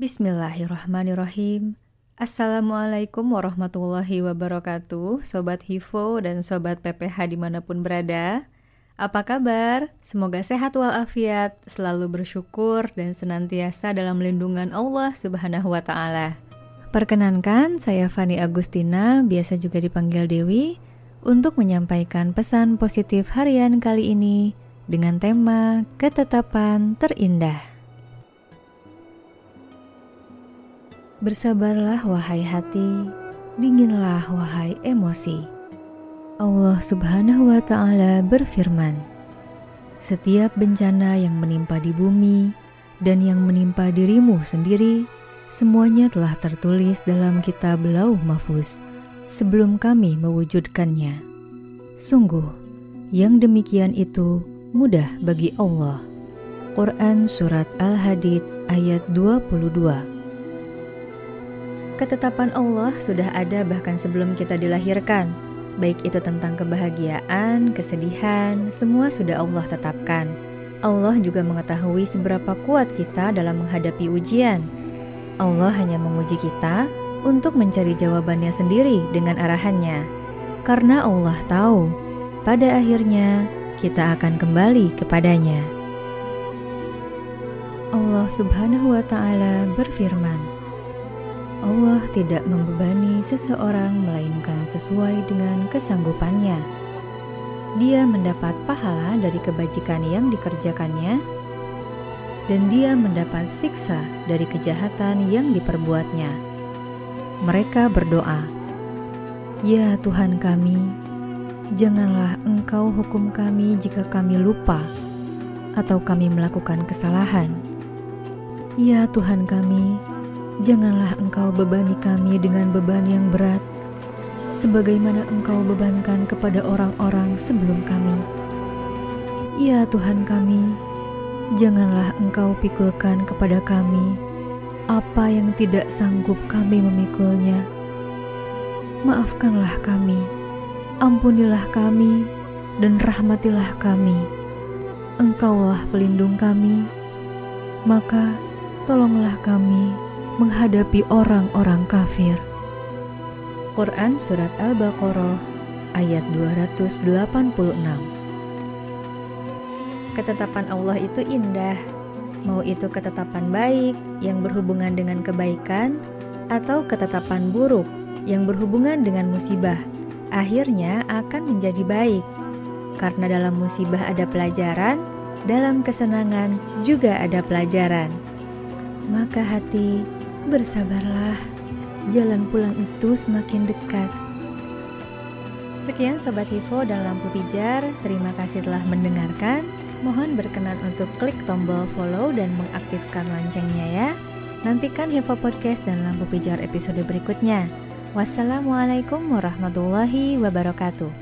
Bismillahirrahmanirrahim. Assalamualaikum warahmatullahi wabarakatuh, Sobat Hivo dan Sobat PPH di mana pun berada. Apa kabar? Semoga sehat walafiat, selalu bersyukur dan senantiasa dalam lindungan Allah Subhanahu wa Ta'ala. Perkenankan, saya Fani Agustina, biasa juga dipanggil Dewi, untuk menyampaikan pesan positif harian kali ini dengan tema ketetapan terindah. Bersabarlah wahai hati, dinginlah wahai emosi. Allah Subhanahu wa taala berfirman, "Setiap bencana yang menimpa di bumi dan yang menimpa dirimu sendiri, semuanya telah tertulis dalam kitab Lauh Mahfuz sebelum kami mewujudkannya. Sungguh, yang demikian itu mudah bagi Allah." Quran Surat Al-Hadid ayat 22 Ketetapan Allah sudah ada bahkan sebelum kita dilahirkan. Baik itu tentang kebahagiaan, kesedihan, semua sudah Allah tetapkan. Allah juga mengetahui seberapa kuat kita dalam menghadapi ujian. Allah hanya menguji kita untuk mencari jawabannya sendiri dengan arahannya. Karena Allah tahu, pada akhirnya kita akan kembali kepadanya. Allah Subhanahu wa Ta'ala berfirman, Allah tidak membebani seseorang melainkan sesuai dengan kesanggupannya. Dia mendapat pahala dari kebajikan yang dikerjakannya, dan dia mendapat siksa dari kejahatan yang diperbuatnya. Mereka berdoa, "Ya Tuhan kami, janganlah Engkau hukum kami jika kami lupa atau kami melakukan kesalahan. Ya Tuhan kami, Janganlah engkau bebani kami dengan beban yang berat, sebagaimana engkau bebankan kepada orang-orang sebelum kami. Ya Tuhan kami, janganlah engkau pikulkan kepada kami apa yang tidak sanggup kami memikulnya. Maafkanlah kami, ampunilah kami, dan rahmatilah kami. Engkaulah pelindung kami, maka tolonglah kami menghadapi orang-orang kafir. Quran Surat Al-Baqarah ayat 286 Ketetapan Allah itu indah, mau itu ketetapan baik yang berhubungan dengan kebaikan atau ketetapan buruk yang berhubungan dengan musibah, akhirnya akan menjadi baik. Karena dalam musibah ada pelajaran, dalam kesenangan juga ada pelajaran. Maka hati Bersabarlah, jalan pulang itu semakin dekat. Sekian Sobat Hivo dan Lampu Pijar, terima kasih telah mendengarkan. Mohon berkenan untuk klik tombol follow dan mengaktifkan loncengnya ya. Nantikan Hivo Podcast dan Lampu Pijar episode berikutnya. Wassalamualaikum warahmatullahi wabarakatuh.